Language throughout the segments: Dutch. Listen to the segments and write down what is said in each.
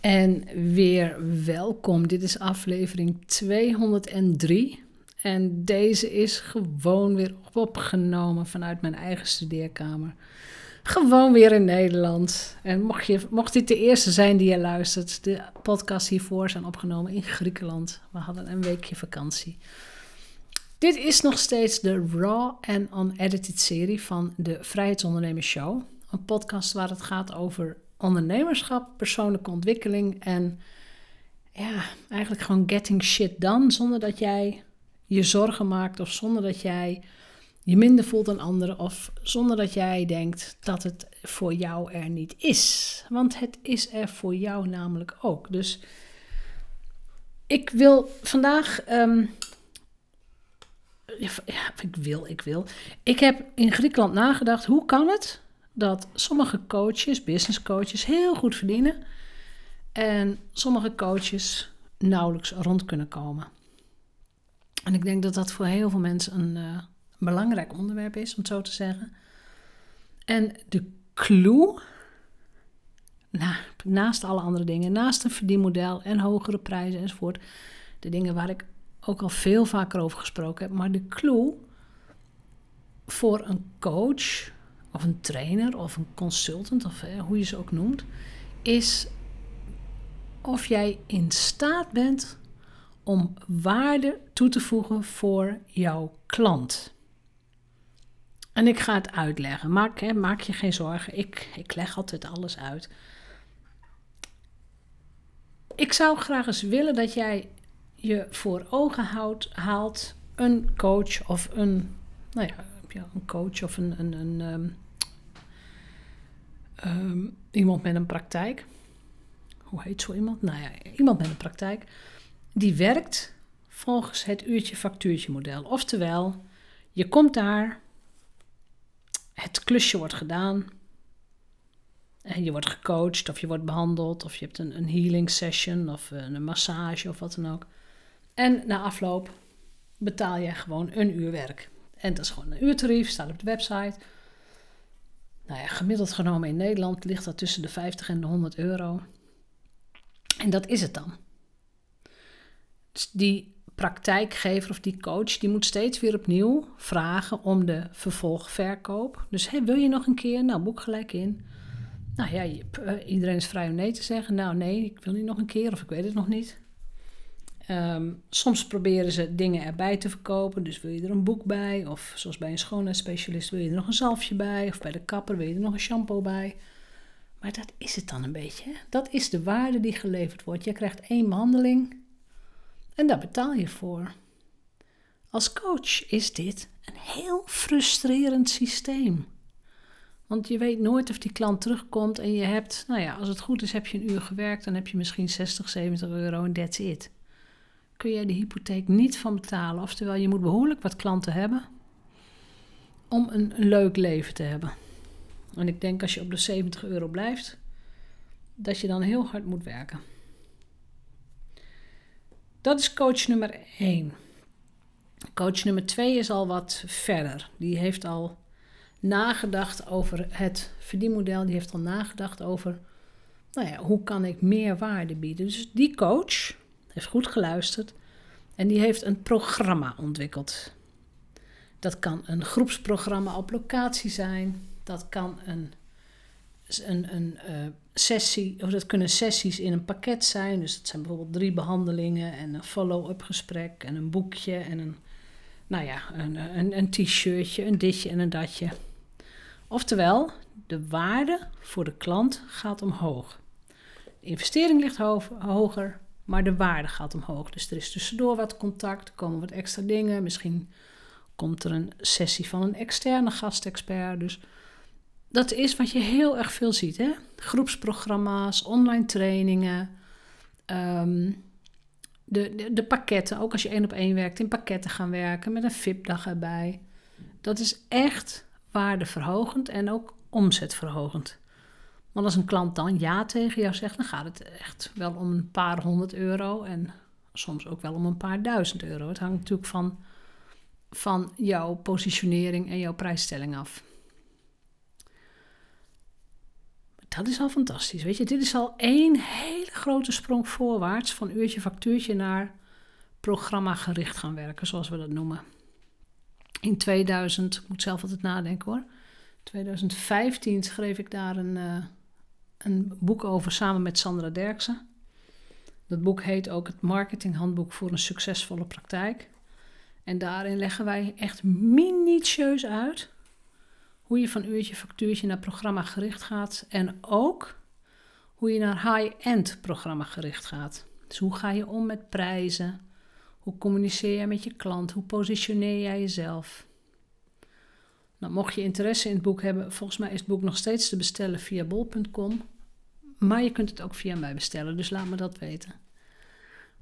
En weer welkom. Dit is aflevering 203. En deze is gewoon weer opgenomen vanuit mijn eigen studeerkamer. Gewoon weer in Nederland. En mocht, je, mocht dit de eerste zijn die je luistert, de podcast hiervoor zijn opgenomen in Griekenland. We hadden een weekje vakantie. Dit is nog steeds de raw en unedited serie van de Vrijheidsondernemers Show. Een podcast waar het gaat over ondernemerschap, persoonlijke ontwikkeling en ja, eigenlijk gewoon getting shit done zonder dat jij je zorgen maakt of zonder dat jij je minder voelt dan anderen of zonder dat jij denkt dat het voor jou er niet is. Want het is er voor jou namelijk ook. Dus ik wil vandaag. Ehm, ja, ik wil, ik wil. Ik heb in Griekenland nagedacht, hoe kan het dat sommige coaches, business coaches, heel goed verdienen en sommige coaches nauwelijks rond kunnen komen. En ik denk dat dat voor heel veel mensen een uh, belangrijk onderwerp is, om zo te zeggen. En de clue, naast alle andere dingen, naast een verdienmodel en hogere prijzen enzovoort, de dingen waar ik ook al veel vaker over gesproken heb, maar de clue voor een coach of een trainer of een consultant, of hoe je ze ook noemt, is of jij in staat bent om waarde toe te voegen voor jouw klant. En ik ga het uitleggen. Maak, hè, maak je geen zorgen. Ik, ik leg altijd alles uit. Ik zou graag eens willen dat jij je voor ogen houdt, haalt een coach of een, nou ja, een coach of een, een, een ehm, ehm, iemand met een praktijk. Hoe heet zo iemand? Nou ja, iemand met een praktijk. Die werkt volgens het uurtje-factuurtje model. Oftewel, je komt daar, het klusje wordt gedaan. En je wordt gecoacht of je wordt behandeld of je hebt een, een healing session of een massage of wat dan ook. En na afloop betaal je gewoon een uur werk. En dat is gewoon een uurtarief, staat op de website. Nou ja, gemiddeld genomen in Nederland ligt dat tussen de 50 en de 100 euro. En dat is het dan. Dus die praktijkgever of die coach, die moet steeds weer opnieuw vragen om de vervolgverkoop. Dus hey, wil je nog een keer? Nou, boek gelijk in. Nou ja, eh, iedereen is vrij om nee te zeggen. Nou nee, ik wil niet nog een keer of ik weet het nog niet. Ehm, soms proberen ze dingen erbij te verkopen. Dus wil je er een boek bij? Of zoals bij een schoonheidsspecialist wil je er nog een zalfje bij? Of bij de kapper wil je er nog een shampoo bij? Maar dat is het dan een beetje. Dat is de waarde die geleverd wordt. Je krijgt één behandeling en daar betaal je voor. Als coach is dit een heel frustrerend systeem. Want je weet nooit of die klant terugkomt en je hebt, nou ja, als het goed is, heb je een uur gewerkt, dan heb je misschien 60, 70 euro en that's it kun je de hypotheek niet van betalen. Oftewel, je moet behoorlijk wat klanten hebben om een, leuk leven te hebben. En ik denk als je op de 70 euro blijft, dat je dan heel hard moet werken. Dat is coach nummer 1. Coach nummer 2 is al wat verder. Die heeft al nagedacht over het verdienmodel. Die heeft al nagedacht over, nou ja, hoe kan ik meer waarde bieden. Dus die coach goed geluisterd en die heeft een programma ontwikkeld. Dat kan een groepsprogramma op locatie zijn, dat kan een, een, een uh, sessie, of dat kunnen sessies in een pakket zijn. Dus dat zijn bijvoorbeeld drie behandelingen en een follow-up gesprek en een boekje en een, nou ja, een, een, een t-shirtje, een ditje en een datje. Oftewel, de waarde voor de klant gaat omhoog. De investering ligt hoger, maar de waarde gaat omhoog. Dus er is tussendoor wat contact, komen wat extra dingen. Misschien komt er een sessie van een externe gastexpert. Dus dat is wat je heel erg veel ziet. Hè? Groepsprogramma's, online trainingen, ehm, de, de, de, pakketten. Ook als je één op één werkt, in pakketten gaan werken met een VIP-dag erbij. Dat is echt waardeverhogend en ook omzetverhogend. Want als een klant dan ja tegen jou zegt, dan gaat het echt wel om een paar honderd euro en soms ook wel om een paar duizend euro. Het hangt natuurlijk van, van jouw positionering en jouw prijsstelling af. dat is al fantastisch. Weet je, dit is al één hele grote sprong voorwaarts van uurtje factuurtje naar programma gericht gaan werken, zoals we dat noemen. In 2000, ik moet zelf altijd nadenken hoor. 2015 schreef ik daar een, uh, een boek over samen met Sandra Derksen. Dat boek heet ook het Marketinghandboek voor een succesvolle praktijk. En daarin leggen wij echt minutieus uit hoe je van uurtje factuurtje naar programma gericht gaat en ook hoe je naar high-end programma gericht gaat. Dus hoe ga je om met prijzen? Hoe communiceer jij met je klant? Hoe positioneer jij jezelf? Nou, mocht je interesse in het boek hebben, volgens mij is het boek nog steeds te bestellen via bol.com. Maar je kunt het ook via mij bestellen, dus laat me dat weten.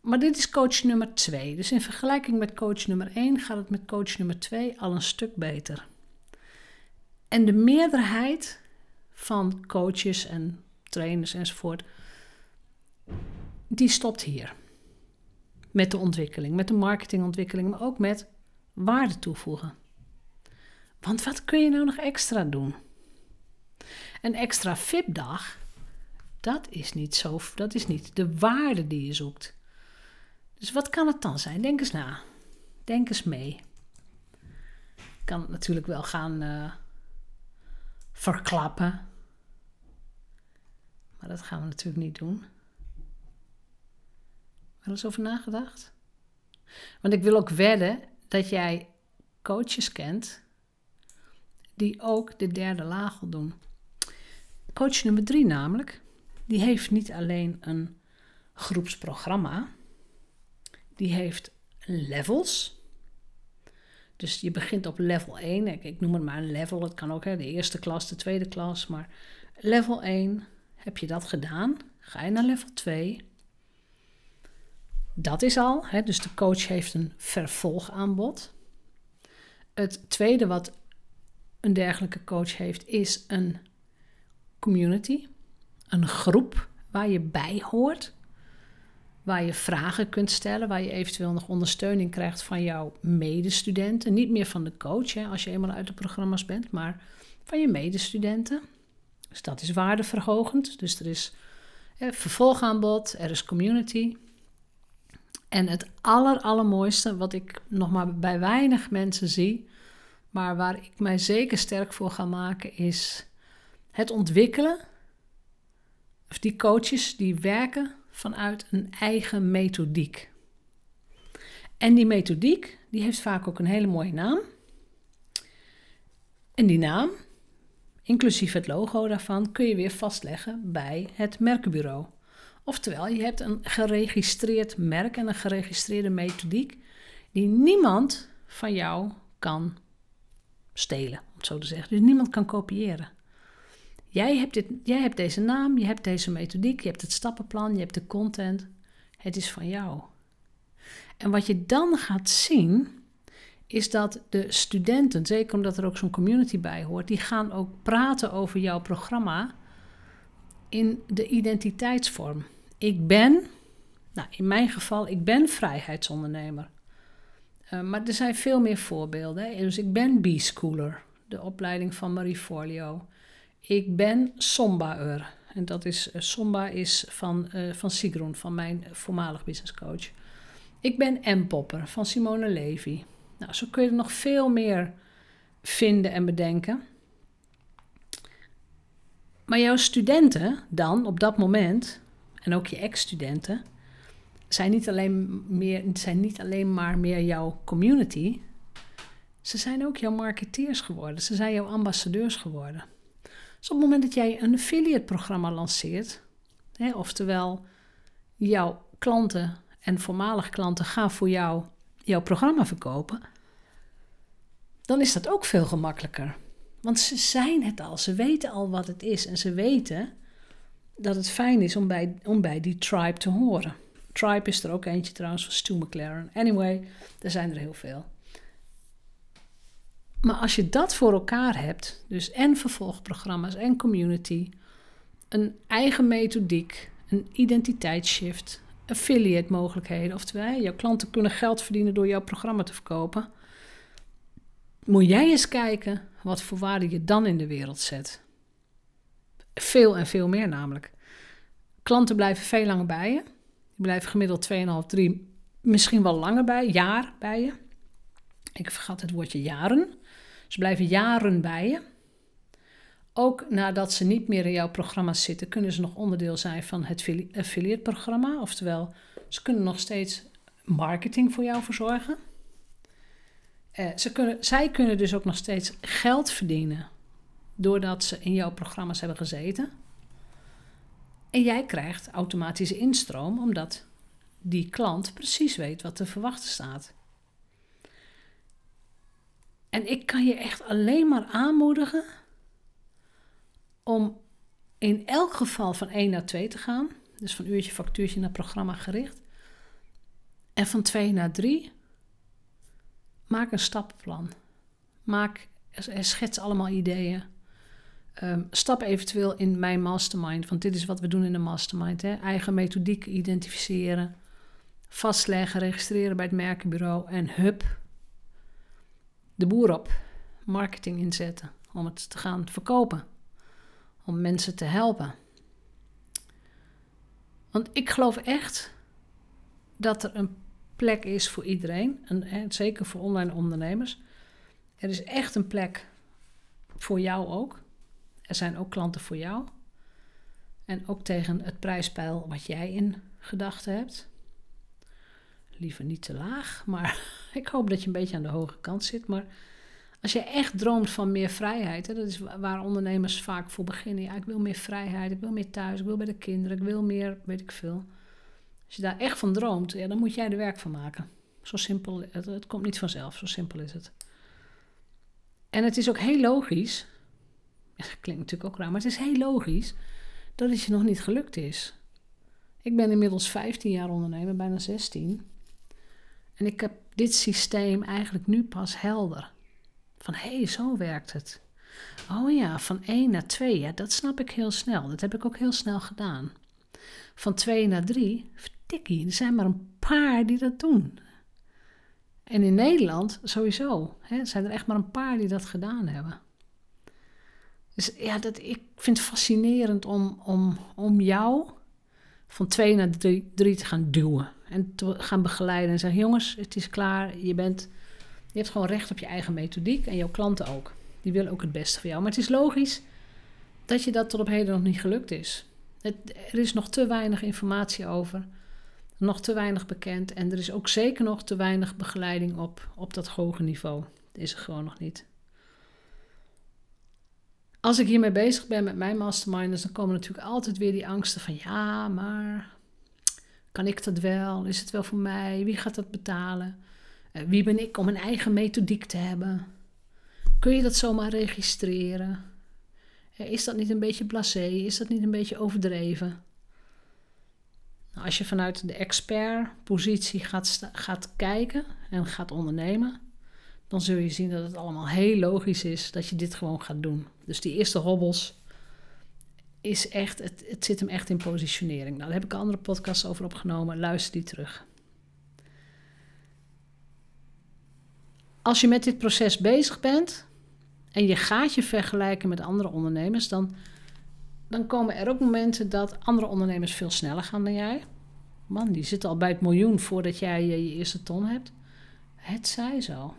Maar dit is coach nummer 2. Dus in vergelijking met coach nummer 1 gaat het met coach nummer 2 al een stuk beter. En de meerderheid van coaches en trainers enzovoort, die stopt hier. Met de ontwikkeling, met de marketingontwikkeling, maar ook met waarde toevoegen. Want wat kun je nou nog extra doen? Een extra VIP-dag, dat is niet zo, dat is niet de waarde die je zoekt. Dus wat kan het dan zijn? Denk eens na. Denk eens mee. Kan het natuurlijk wel gaan uh, verklappen. Maar dat gaan we natuurlijk niet doen. Wel eens over nagedacht? Want ik wil ook wedden dat jij coaches kent die ook de derde laag doen. Coach nummer drie namelijk, die heeft niet alleen een groepsprogramma, die heeft levels. Dus je begint op level 1. Ik, ik noem het maar een level. Het kan ook hè, de eerste klas, de tweede klas. Maar level 1, heb je dat gedaan? Ga je naar level 2. Dat is al. Hè, dus de coach heeft een vervolgaanbod. Het tweede wat een dergelijke coach heeft, is een community. Een groep waar je bij hoort waar je vragen kunt stellen, waar je eventueel nog ondersteuning krijgt van jouw medestudenten. Niet meer van de coach hè, als je eenmaal uit de programma's bent, maar van je medestudenten. Dus dat is waardeverhogend. Dus er is hè, vervolgaanbod, er is community. En het aller, allermooiste, wat ik nog maar bij weinig mensen zie, maar waar ik mij zeker sterk voor ga maken, is het ontwikkelen. Of die coaches die werken vanuit een eigen methodiek. En die methodiek die heeft vaak ook een hele mooie naam. En die naam, inclusief het logo daarvan, kun je weer vastleggen bij het merkenbureau. Oftewel, je hebt een geregistreerd merk en een geregistreerde methodiek die niemand van jou kan stelen, om zo te zeggen. Dus niemand kan kopiëren. Jij hebt, dit, jij hebt deze naam, je hebt deze methodiek, je hebt het stappenplan, je hebt de content. Het is van jou. En wat je dan gaat zien, is dat de studenten, zeker omdat er ook zo'n community bij hoort, die gaan ook praten over jouw programma in de identiteitsvorm. Ik ben, nou in mijn geval, ik ben vrijheidsondernemer. Uh, maar er zijn veel meer voorbeelden. Dus ik ben B-schooler, de opleiding van Marie Forleo. Ik ben Sombaer. En dat is, uh, Somba is van, uh, van Sigrun, van mijn voormalig business coach. Ik ben M-popper van Simone Levy. Nou, zo kun je er nog veel meer vinden en bedenken. Maar jouw studenten dan op dat moment, en ook je ex-studenten, zijn niet, alleen meer, zijn niet alleen maar meer jouw community. Ze zijn ook jouw marketeers geworden. Ze zijn jouw ambassadeurs geworden. Dus op het moment dat jij een affiliate programma lanceert, hè, oftewel jouw klanten en voormalig klanten gaan voor jou jouw programma verkopen, dan is dat ook veel gemakkelijker. Want ze zijn het al, ze weten al wat het is en ze weten dat het fijn is om bij, om bij die tribe te horen. Tribe is er ook eentje trouwens van Stu McLaren. Anyway, er zijn er heel veel. Maar als je dat voor elkaar hebt, dus en vervolgprogramma's en community, een eigen methodiek, een identiteitsshift, affiliate mogelijkheden, oftewel jouw klanten kunnen geld verdienen door jouw programma te verkopen, moet jij eens kijken wat voor waarde je dan in de wereld zet. Veel en veel meer namelijk. Klanten blijven veel langer bij je. Blijven gemiddeld 2,5, 3, misschien wel langer bij, jaar bij je. Ik vergat het woordje jaren. Ze blijven jaren bij je. Ook nadat ze niet meer in jouw programma zitten, kunnen ze nog onderdeel zijn van het affiliate programma. Oftewel, ze kunnen nog steeds marketing voor jou verzorgen. Uh, ze kunnen, zij kunnen dus ook nog steeds geld verdienen doordat ze in jouw programma's hebben gezeten. En jij krijgt automatische instroom omdat die klant precies weet wat te verwachten staat. En ik kan je echt alleen maar aanmoedigen om in elk geval van 1 naar 2 te gaan. Dus van uurtje, factuurtje naar programma gericht. En van 2 naar 3, maak een stappenplan. Maak, schets allemaal ideeën. Um, stap eventueel in mijn mastermind, want dit is wat we doen in de mastermind. Hè? Eigen methodiek identificeren, vastleggen, registreren bij het merkenbureau en hup, de boer op, marketing inzetten om het te gaan verkopen, om mensen te helpen. Want ik geloof echt dat er een plek is voor iedereen, en, zeker voor online ondernemers. Er is echt een plek voor jou ook. Er zijn ook klanten voor jou. En ook tegen het prijspeil wat jij in gedachten hebt. Liever niet te laag, maar ik hoop dat je een beetje aan de hoge kant zit. Maar als je echt droomt van meer vrijheid, hè, dat is waar ondernemers vaak voor beginnen. Ja, ik wil meer vrijheid, ik wil meer thuis, ik wil bij de kinderen, ik wil meer, weet ik veel. Als je daar echt van droomt, ja, dan moet jij er werk van maken. Zo simpel, het, komt niet vanzelf, zo simpel is het. En het is ook heel logisch, klinkt natuurlijk ook raar, maar het is heel logisch dat het je nog niet gelukt is. Ik ben inmiddels 15 jaar ondernemer, bijna 16. En ik heb dit systeem eigenlijk nu pas helder. Van hé, hey, zo werkt het. Oh ja, van 1 naar 2, ja, dat snap ik heel snel. Dat heb ik ook heel snel gedaan. Van 2 naar 3, verdikkie, er zijn maar een paar die dat doen. En in Nederland sowieso. Hè, zijn er echt maar een paar die dat gedaan hebben. Dus ja, dat, ik vind het fascinerend om, om, om jou van 2 naar 3 te gaan duwen. En te gaan begeleiden en zeggen: jongens, het is klaar. Je, bent, je hebt gewoon recht op je eigen methodiek en jouw klanten ook. Die willen ook het beste voor jou. Maar het is logisch dat je dat tot op heden nog niet gelukt is. Er is nog te weinig informatie over, nog te weinig bekend. En er is ook zeker nog te weinig begeleiding op, op dat hoge niveau. Dat is er gewoon nog niet. Als ik hiermee bezig ben met mijn masterminders, dan komen natuurlijk altijd weer die angsten van ja, maar kan ik dat wel? Is het wel voor mij? Wie gaat dat betalen? Uh, wie ben ik om een eigen methodiek te hebben? Kun je dat zomaar registreren? Uh, is dat niet een beetje blasé? Is dat niet een beetje overdreven? Nou, als je vanuit de expertpositie gaat, gaat kijken en gaat ondernemen, dan zul je zien dat het allemaal heel logisch is dat je dit gewoon gaat doen. Dus die eerste hobbels is echt, het, het zit hem echt in positionering. Nou, daar heb ik andere podcasts over opgenomen. Luister die terug. Als je met dit proces bezig bent en je gaat je vergelijken met andere ondernemers, dan, dan komen er ook momenten dat andere ondernemers veel sneller gaan dan jij. Man, die zitten al bij het miljoen voordat jij je, eerste ton hebt. Het zij zo.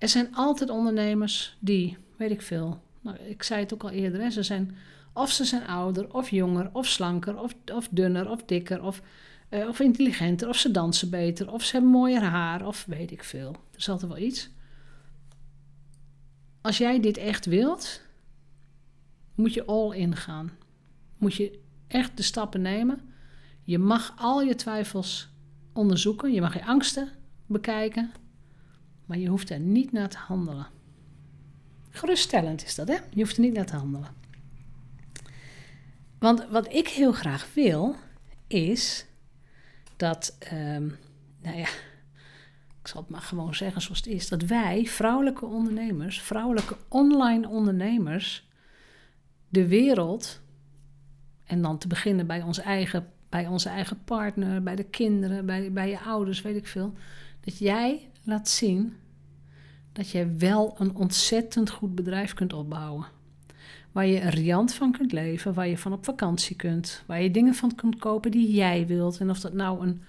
Er zijn altijd ondernemers die, weet ik veel, nou, ik zei het ook al eerder, ze zijn of ze zijn ouder, of jonger, of slanker, of, of dunner, of dikker, of, uh, of intelligenter, of ze dansen beter, of ze hebben mooier haar, of weet ik veel. Er is altijd wel iets. Als jij dit echt wilt, moet je all in gaan. Moet je echt de stappen nemen. Je mag al je twijfels onderzoeken, je mag je angsten bekijken, maar je hoeft er niet naar te handelen. Geruststellend is dat, hè? Je hoeft er niet naar te handelen. Want wat ik heel graag wil, is dat, um, nou ja, ik zal het maar gewoon zeggen zoals het is, dat wij, vrouwelijke ondernemers, vrouwelijke online ondernemers, de wereld, en dan te beginnen bij, ons eigen, bij onze eigen partner, bij de kinderen, bij, bij je ouders, weet ik veel, dat jij laat zien dat jij wel een ontzettend goed bedrijf kunt opbouwen. waar je riant van kunt leven, waar je van op vakantie kunt, waar je dingen van kunt kopen die jij wilt. En of dat nou een,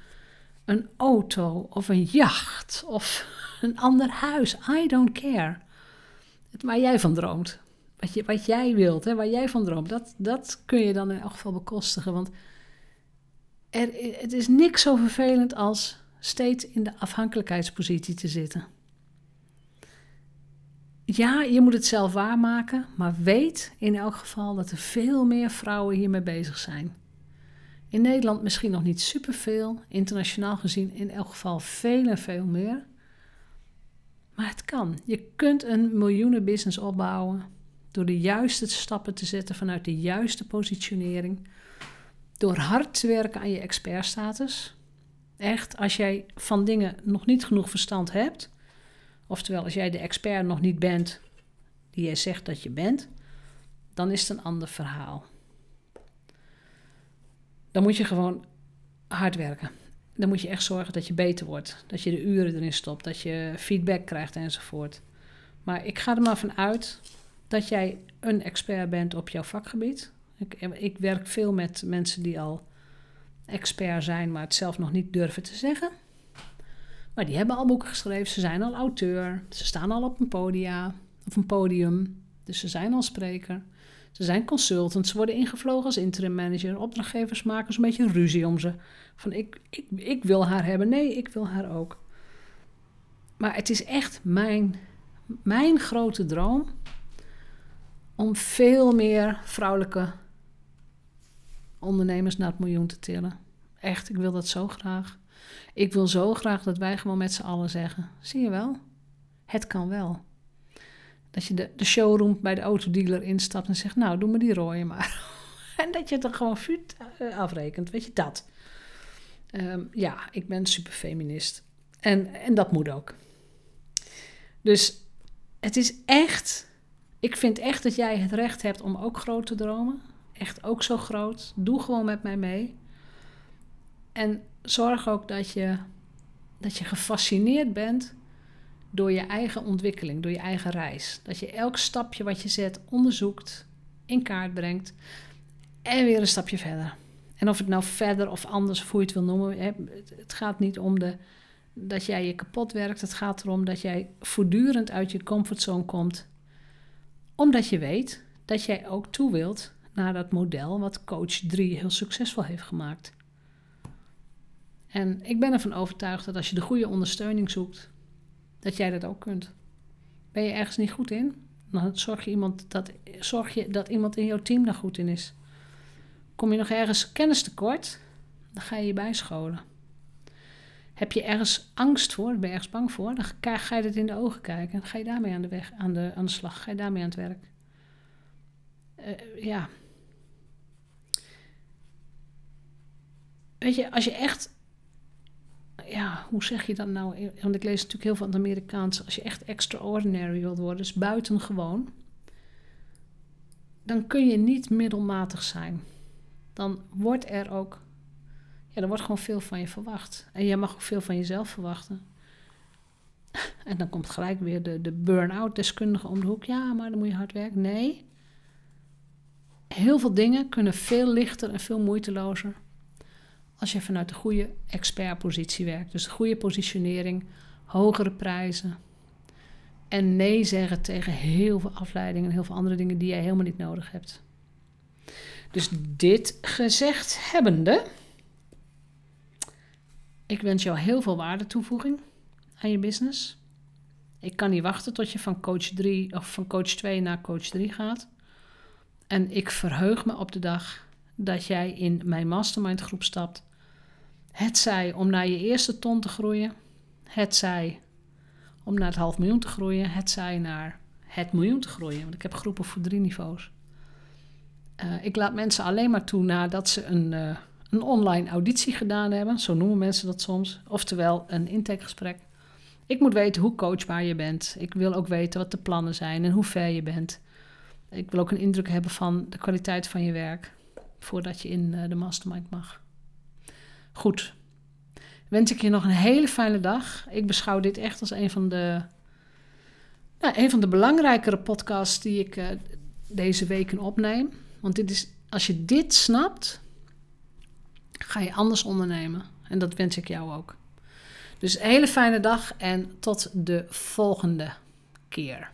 een auto of een jacht of een ander huis, I don't care. Waar jij van droomt, wat, je, wat jij wilt, hè, waar jij van droomt, dat, dat kun je dan in elk geval bekostigen. Want er, het is niks zo vervelend als steeds in de afhankelijkheidspositie te zitten. Ja, je moet het zelf waarmaken, maar weet in elk geval dat er veel meer vrouwen hiermee bezig zijn. In Nederland misschien nog niet superveel, internationaal gezien in elk geval veel en veel meer. Maar het kan. Je kunt een miljoenenbusiness opbouwen door de juiste stappen te zetten vanuit de juiste positionering. Door hard te werken aan je expertstatus. Echt, als jij van dingen nog niet genoeg verstand hebt, oftewel als jij de expert nog niet bent die jij zegt dat je bent, dan is het een ander verhaal. Dan moet je gewoon hard werken. Dan moet je echt zorgen dat je beter wordt, dat je de uren erin stopt, dat je feedback krijgt enzovoort. Maar ik ga er maar van uit dat jij een expert bent op jouw vakgebied. Ik, ik werk veel met mensen die al expert zijn, maar het zelf nog niet durven te zeggen. Maar die hebben al boeken geschreven, ze zijn al auteur, ze staan al op een podia of een podium, dus ze zijn al spreker. Ze zijn consultants, ze worden ingevlogen als interim manager. Opdrachtgevers maken zo'n beetje ruzie om ze. Van ik, ik, ik wil haar hebben, nee, ik wil haar ook. Maar het is echt mijn, mijn grote droom om veel meer vrouwelijke ondernemers naar het miljoen te tillen. Echt, ik wil dat zo graag. Ik wil zo graag dat wij gewoon met z'n allen zeggen: zie je wel, het kan wel. Dat je de, de showroom bij de autodealer instapt en zegt: Nou, doe me die rode maar. en dat je het dan gewoon vuut eh, afrekent. Weet je dat? Ehm, ja, ik ben super feminist. En, en dat moet ook. Dus het is echt. Ik vind echt dat jij het recht hebt om ook groot te dromen. Echt ook zo groot. Doe gewoon met mij mee. En zorg ook dat je, dat je gefascineerd bent door je eigen ontwikkeling, door je eigen reis. Dat je elk stapje wat je zet onderzoekt, in kaart brengt en weer een stapje verder. En of het nou verder of anders, of hoe je het wil noemen, het gaat niet om de, dat jij je kapot werkt. Het gaat erom dat jij voortdurend uit je comfortzone komt, omdat je weet dat jij ook toe wilt naar dat model wat coach 3 heel succesvol heeft gemaakt. En ik ben ervan overtuigd dat als je de goede ondersteuning zoekt, dat jij dat ook kunt. Ben je ergens niet goed in? Dan zorg je, iemand dat, zorg je dat iemand in jouw team daar goed in is. Kom je nog ergens kennis tekort? Dan ga je je bijscholen. Heb je ergens angst voor, ben je ergens bang voor, dan ga je het in de ogen kijken. Dan ga je daarmee aan de, weg, aan de, aan de slag, ga je daarmee aan het werk. Uh, ja. Weet je, als je echt ja, hoe zeg je dat nou? Want ik lees natuurlijk heel veel van het Amerikaans. Als je echt extraordinary wilt worden, dus buitengewoon, dan kun je niet middelmatig zijn. Dan wordt er ook, ja, er wordt gewoon veel van je verwacht. En jij mag ook veel van jezelf verwachten. En dan komt gelijk weer de, de burn-out deskundige om de hoek. Ja, maar dan moet je hard werken. Nee. Heel veel dingen kunnen veel lichter en veel moeitelozer als je vanuit de goede expertpositie werkt. Dus de goede positionering, hogere prijzen. En nee zeggen tegen heel veel afleidingen en heel veel andere dingen die jij helemaal niet nodig hebt. Dus dit gezegd hebbende, ik wens jou heel veel waarde toevoeging aan je business. Ik kan niet wachten tot je van coach 3 of van coach 2 naar coach 3 gaat. En ik verheug me op de dag dat jij in mijn mastermind groep stapt het zij om naar je eerste ton te groeien. Het zij om naar het half miljoen te groeien. Het zij naar het miljoen te groeien. Want ik heb groepen voor drie niveaus. Uh, ik laat mensen alleen maar toe nadat ze een, uh, een online auditie gedaan hebben. Zo noemen mensen dat soms. Oftewel een intakegesprek. Ik moet weten hoe coachbaar je bent. Ik wil ook weten wat de plannen zijn en hoe ver je bent. Ik wil ook een indruk hebben van de kwaliteit van je werk. Voordat je in uh, de mastermind mag. Goed. Wens ik je nog een hele fijne dag. Ik beschouw dit echt als een van de, nou, een van de belangrijkere podcasts die ik, uh, deze weken opneem. Want dit is, als je dit snapt, ga je anders ondernemen. En dat wens ik jou ook. Dus een hele fijne dag en tot de volgende keer.